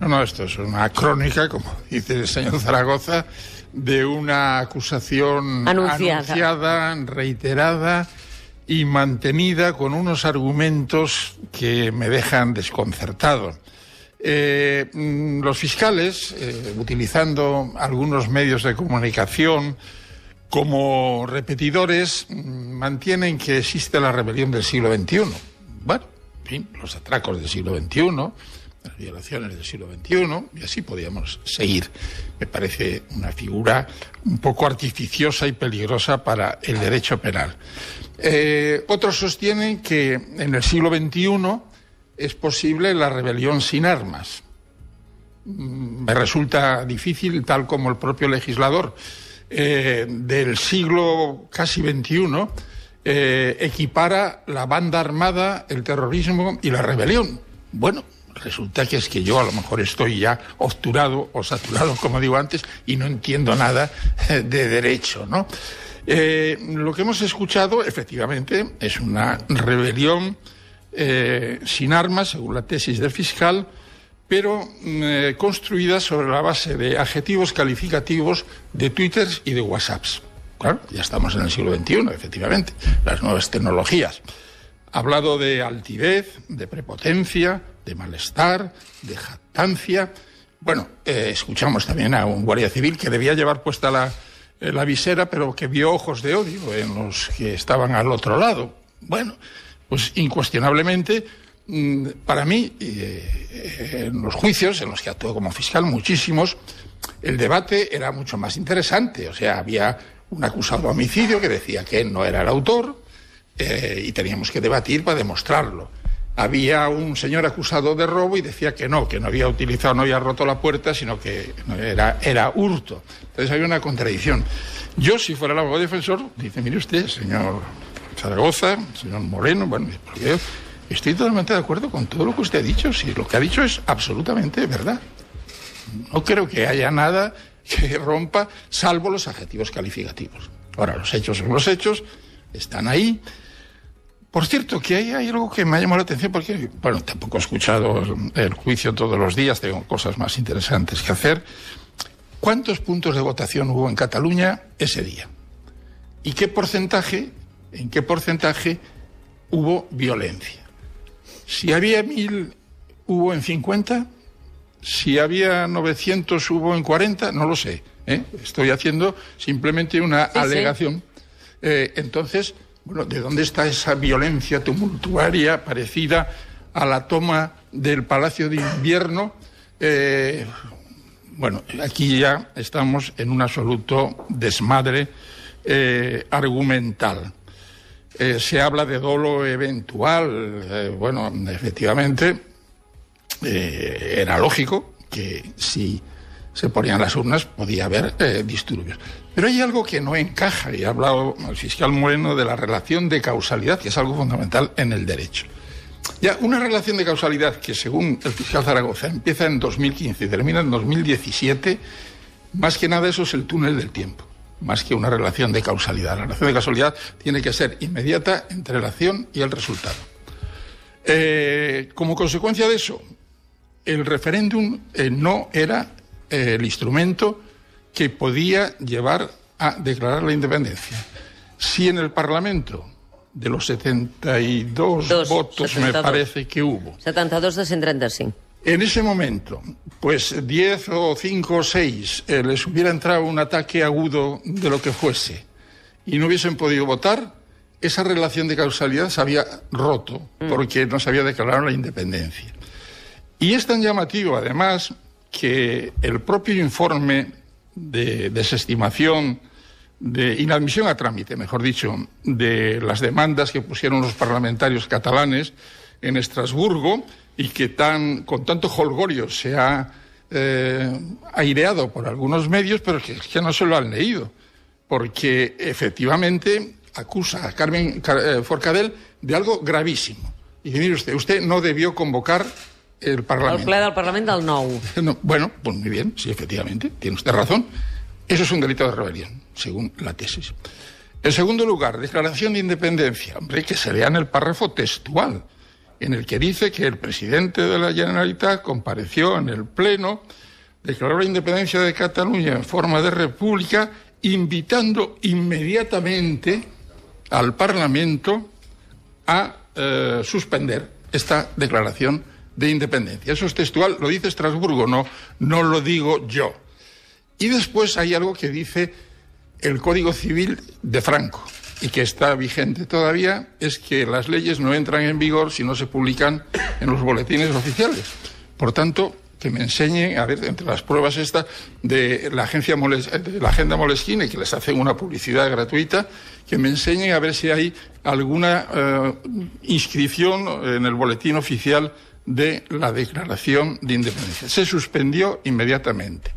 No, no, esto es una crónica, como dice el señor Zaragoza, de una acusación anunciada, reiterada y mantenida con unos argumentos que me dejan desconcertado. Eh, mm, los fiscales, eh, utilizando algunos medios de comunicación como repetidores, mm, mantienen que existe la rebelión del siglo XXI. Bueno, en fin, los atracos del siglo XXI, las violaciones del siglo XXI, y así podríamos seguir. Me parece una figura un poco artificiosa y peligrosa para el derecho penal. Eh, otros sostienen que en el siglo XXI es posible la rebelión sin armas. Mm, me resulta difícil, tal como el propio legislador eh, del siglo casi XXI eh, equipara la banda armada, el terrorismo y la rebelión. Bueno, resulta que es que yo a lo mejor estoy ya obturado o saturado, como digo antes, y no entiendo nada eh, de derecho, ¿no? Eh, lo que hemos escuchado, efectivamente, es una rebelión eh, sin armas, según la tesis del fiscal, pero mm, construida sobre la base de adjetivos calificativos de Twitter y de WhatsApps. Claro, ya estamos en el siglo XXI, efectivamente, las nuevas tecnologías. Ha hablado de altivez, de prepotencia, de malestar, de jactancia. Bueno, eh, escuchamos también a un guardia civil que debía llevar puesta la, eh, la visera, pero que vio ojos de odio en los que estaban al otro lado. Bueno, pues incuestionablemente, mm, para mí, eh, en los juicios en los que actué como fiscal, muchísimos, el debate era mucho más interesante. O sea, había un acusado de homicidio que decía que él no era el autor y teníamos que debatir para demostrarlo había un señor acusado de robo y decía que no, que no había utilizado, no había roto la puerta, sino que era, era hurto. Entonces había una contradicción. Yo, si fuera el abogado defensor, dice, mire usted, señor Zaragoza, señor Moreno, bueno, estoy totalmente de acuerdo con todo lo que usted ha dicho, si lo que ha dicho es absolutamente verdad. No creo que haya nada que rompa, salvo los adjetivos calificativos. Ahora, los hechos son los hechos, están ahí. Por cierto, que hay, algo que me ha llamado la atención porque, bueno, tampoco he escuchado el juicio todos los días, tengo cosas más interesantes que hacer. ¿Cuántos puntos de votación hubo en Cataluña ese día? ¿Y qué porcentaje, en qué porcentaje hubo violencia? Si había mil, hubo en 50, si había 900, hubo en 40, no lo sé. ¿eh? Estoy haciendo simplemente una alegación. Eh, entonces, bueno, ¿de dónde está esa violencia tumultuaria parecida a la toma del Palacio de Invierno? Eh, bueno, aquí ya estamos en un absoluto desmadre eh, argumental. Eh, se habla de dolo eventual. bueno, efectivamente, era lógico que si se ponían las urnas podía haber disturbios. Pero hay algo que no encaja, y ha hablado el fiscal Moreno de la relación de causalidad, que es algo fundamental en el derecho. Ya, una relación de causalidad que, según el fiscal Zaragoza, empieza en 2015 y termina en 2017, más que nada eso es el túnel del tiempo, más que una relación de causalidad. La relación de causalidad tiene que ser inmediata entre la acción y el resultado. Eh, como consecuencia de eso, el referéndum eh, no era eh, el instrumento que podía llevar a declarar la independencia. Si en el Parlamento de los 72 votos me parece que hubo. 72 de 135. En ese momento, pues 10 o 5 o 6 eh, les hubiera entrado un ataque agudo de lo que fuese y no hubiesen podido votar, esa relación de causalidad se había roto mm. porque no se había declarado la independencia. Y es tan llamativo, además, que el propio informe de desestimación, de inadmisión a trámite, mejor dicho, de las demandas que pusieron los parlamentarios catalanes en Estrasburgo y que tan, con tanto holgorio se ha eh, aireado por algunos medios, pero que, que no se lo han leído, porque efectivamente acusa a Carmen eh, Forcadell de algo gravísimo. Y mire usted, usted no debió convocar el Parlamento. El ple del Parlament del nou. No, bueno, pues muy bien, sí, efectivamente, tiene usted razón. Eso es un delito de rebelión, según la tesis. En segundo lugar, declaración de independencia. Hombre, que se lea en el párrafo textual. en el que dice que el presidente de la Generalitat compareció en el Pleno, declaró la independencia de Cataluña en forma de república, invitando inmediatamente al Parlamento a eh, suspender esta declaración de independencia. Eso es textual, lo dice Estrasburgo, no, no lo digo yo. Y después hay algo que dice el Código Civil de Franco y que está vigente todavía, es que las leyes no entran en vigor si no se publican en los boletines oficiales. Por tanto, que me enseñen, a ver, entre las pruebas estas de la agencia de la agenda Moleskine, que les hacen una publicidad gratuita, que me enseñen a ver si hay alguna eh, inscripción en el boletín oficial de la declaración de independencia. Se suspendió inmediatamente.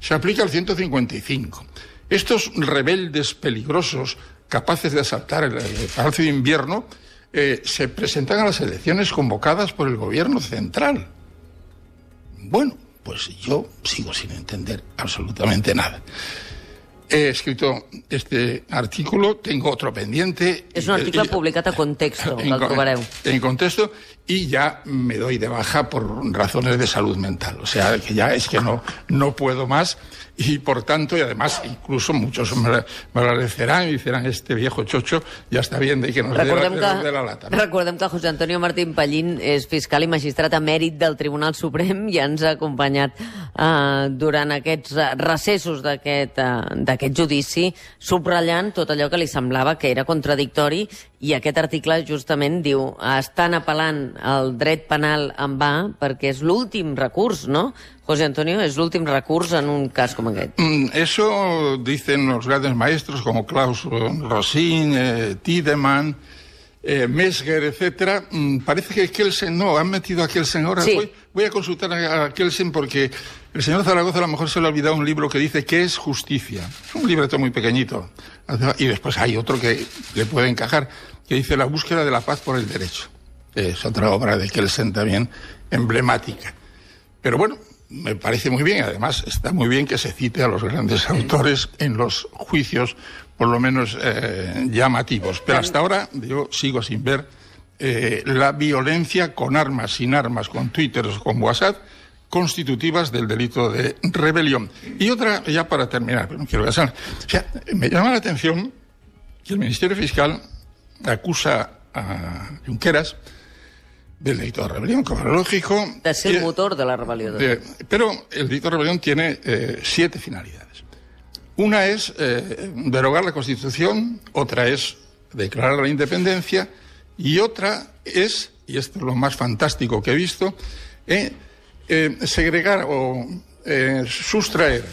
Se aplica el 155. Estos rebeldes peligrosos, capaces de asaltar el, Palacio de Invierno, eh, se presentan a las elecciones convocadas por el gobierno central. Bueno, pues yo sigo sin entender absolutamente nada. He escrito este artículo, tengo otro pendiente. És un article publicat a Contexto, en, que el trobareu. En Contexto, y ya me doy de baja por razones de salud mental. O sea, que ya es que no, no puedo más y por tanto, y además incluso muchos me, me agradecerán y dirán este viejo chocho ja està bien de que nos recordem dé la, de, de la lata. No? Recordem que José Antonio Martín Pallín és fiscal i magistrat emèrit del Tribunal Suprem i ens ha acompanyat eh, durant aquests recessos d'aquest uh, judici, subratllant tot allò que li semblava que era contradictori i aquest article justament diu estan apel·lant al dret penal en va perquè és l'últim recurs, no? José Antonio, es el último recurso en un caso como este. Eso dicen los grandes maestros como Klaus Rosin, eh, Tiedemann, eh, Mesger, etcétera. Mm, parece que Kelsen no, han metido a Kelsen ahora. Sí. Voy, a consultar a, Kelsen porque el señor Zaragoza a lo mejor se le ha olvidado un libro que dice ¿Qué es justicia? Es un libreto muy pequeñito. Y después hay otro que le puede encajar, que dice La búsqueda de la paz por el derecho. Es otra obra de Kelsen también emblemática. Pero bueno, me parece muy bien, además está muy bien que se cite a los grandes autores en los juicios, por lo menos eh, llamativos. Pero hasta ahora yo sigo sin ver eh, la violencia con armas, sin armas, con Twitter o con WhatsApp, constitutivas del delito de rebelión. Y otra, ya para terminar, pero no quiero. O sea, me llama la atención que el Ministerio Fiscal acusa a Junqueras del delito de rebelión, como lógico. De ser el motor de la rebelión. pero el delito de rebelión tiene eh, siete finalidades. Una es eh, derogar la Constitución, otra es declarar la independencia y otra es, y esto es lo más fantástico que he visto, eh, segregar o sustraer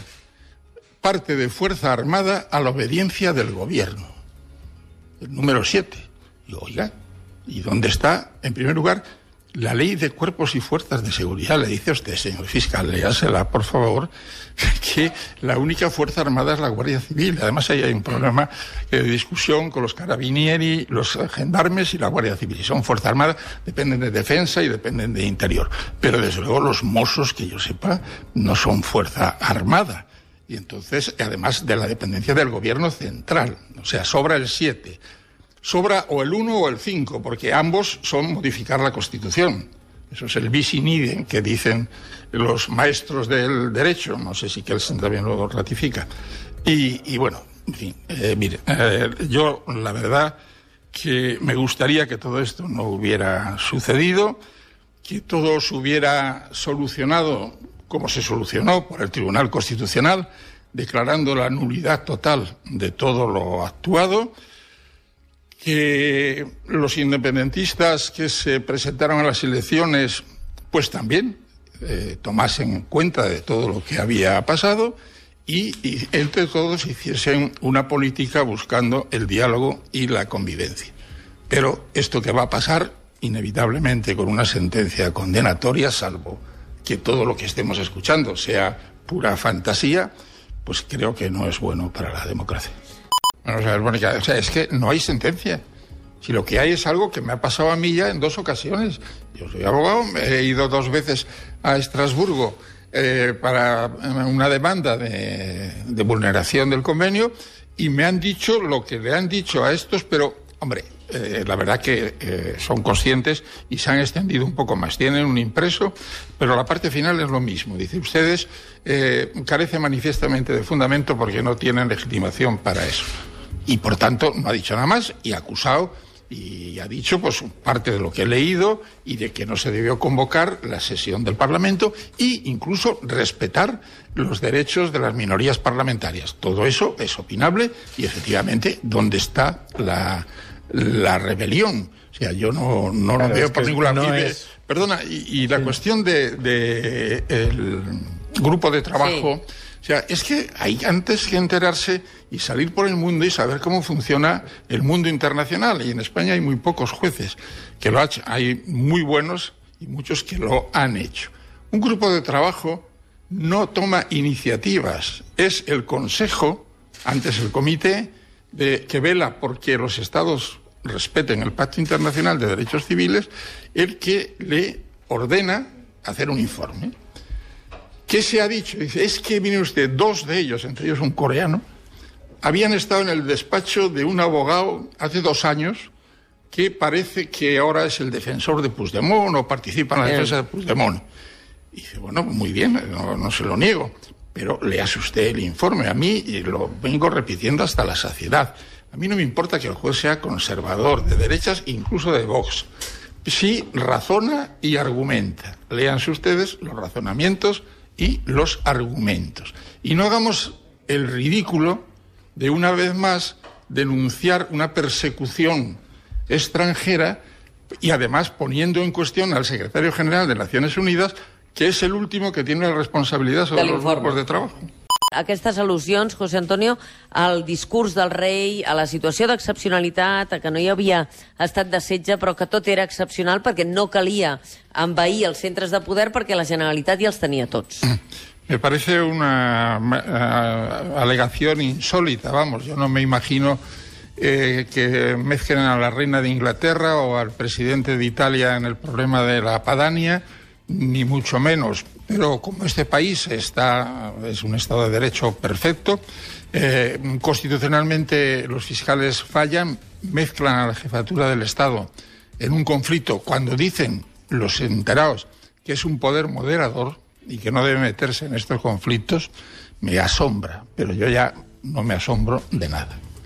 parte de fuerza armada a la obediencia del gobierno. El número siete. Y oiga, ¿y dónde está, en primer lugar, la ley de cuerpos y fuerzas de seguridad le dice usted, señor fiscal, léasela, por favor, que la única fuerza armada es la Guardia Civil. Además, ahí hay un problema de discusión con los carabinieri, los gendarmes y la Guardia Civil. Si son fuerza armada, dependen de defensa y dependen de interior. Pero, desde luego, los mozos, que yo sepa, no son fuerza armada. Y entonces, además de la dependencia del gobierno central. O sea, sobra el 7 sobra o el 1 o el 5, porque ambos son modificar la Constitución. Eso es el bis in idem que dicen los maestros del derecho. No sé si Kelsen también lo ratifica. Y, bueno, en fin, eh, mire, eh, yo la verdad que me gustaría que todo esto no hubiera sucedido, que todo se hubiera solucionado como se solucionó por el Tribunal Constitucional, declarando la nulidad total de todo lo actuado que los independentistas que se presentaron a las elecciones, pues también eh, tomasen cuenta de todo lo que había pasado y, y, entre todos hiciesen una política buscando el diálogo y la convivencia. Pero esto que va a pasar, inevitablemente, con una sentencia condenatoria, salvo que todo lo que estemos escuchando sea pura fantasía, pues creo que no es bueno para la democracia. Vamos o sea, es que no hay sentencia. Si lo que hay es algo que me ha pasado a mí ya en dos ocasiones. Yo soy abogado, he ido dos veces a Estrasburgo eh, para una demanda de, vulneración del convenio y me han dicho lo que le han dicho a estos, pero Hombre, eh, la verdad que eh, son conscientes y se han extendido un poco más. Tienen un impreso, pero la parte final es lo mismo. Dice, ustedes eh, carecen manifiestamente de fundamento porque no tienen legitimación para eso. Y por tanto no ha dicho nada más y ha acusado y ha dicho pues parte de lo que he leído y de que no se debió convocar la sesión del Parlamento e incluso respetar los derechos de las minorías parlamentarias. Todo eso es opinable y efectivamente ¿dónde está la, la rebelión? O sea, yo no, no lo veo por ningún lado. Perdona, y, la cuestión de, de, el grupo de trabajo. O sea, es que hay antes que enterarse y salir por el mundo y saber cómo funciona el mundo internacional. Y en España hay muy pocos jueces que lo han. Hay muy buenos y muchos que lo han hecho. Un grupo de trabajo no toma iniciativas. Es el Consejo, antes el Comité, de, que vela porque los Estados respeten el Pacto Internacional de Derechos Civiles, el que le ordena hacer un informe. ¿Qué se ha dicho? Dice, es que, viene usted, dos de ellos, entre ellos un coreano, habían estado en el despacho de un abogado hace dos años que parece que ahora es el defensor de Puigdemont o participa en la defensa de Puigdemont. Y dice, bueno, muy bien, no, se lo niego, pero leas usted el informe. A mí, y lo vengo repitiendo hasta la saciedad, a mí no me importa que el juez sea conservador, de derechas, incluso de Vox. Si razona y argumenta. Léanse ustedes los razonamientos y los argumentos. Y no hagamos el ridículo de una vez más denunciar una persecución extranjera y además poniendo en cuestión al secretario general de Naciones Unidas, que es el último que tiene la responsabilidad sobre los grupos de trabajo. Aquestes al·lusions, José Antonio, al discurs del rei, a la situació d'excepcionalitat, a que no hi havia estat de setge, però que tot era excepcional perquè no calia envair els centres de poder perquè la Generalitat ja els tenia tots. Me parece una uh, alegación insólita, vamos, yo no me imagino eh, que mezclen a la reina de Inglaterra o al presidente de Italia en el problema de la Padania, ni mucho menos. Pero como este país está, es un Estado de Derecho perfecto, eh, constitucionalmente los fiscales fallan, mezclan a la jefatura del Estado en un conflicto cuando dicen los enterados que es un poder moderador y que no debe meterse en estos conflictos, me asombra, pero yo ya no me asombro de nada.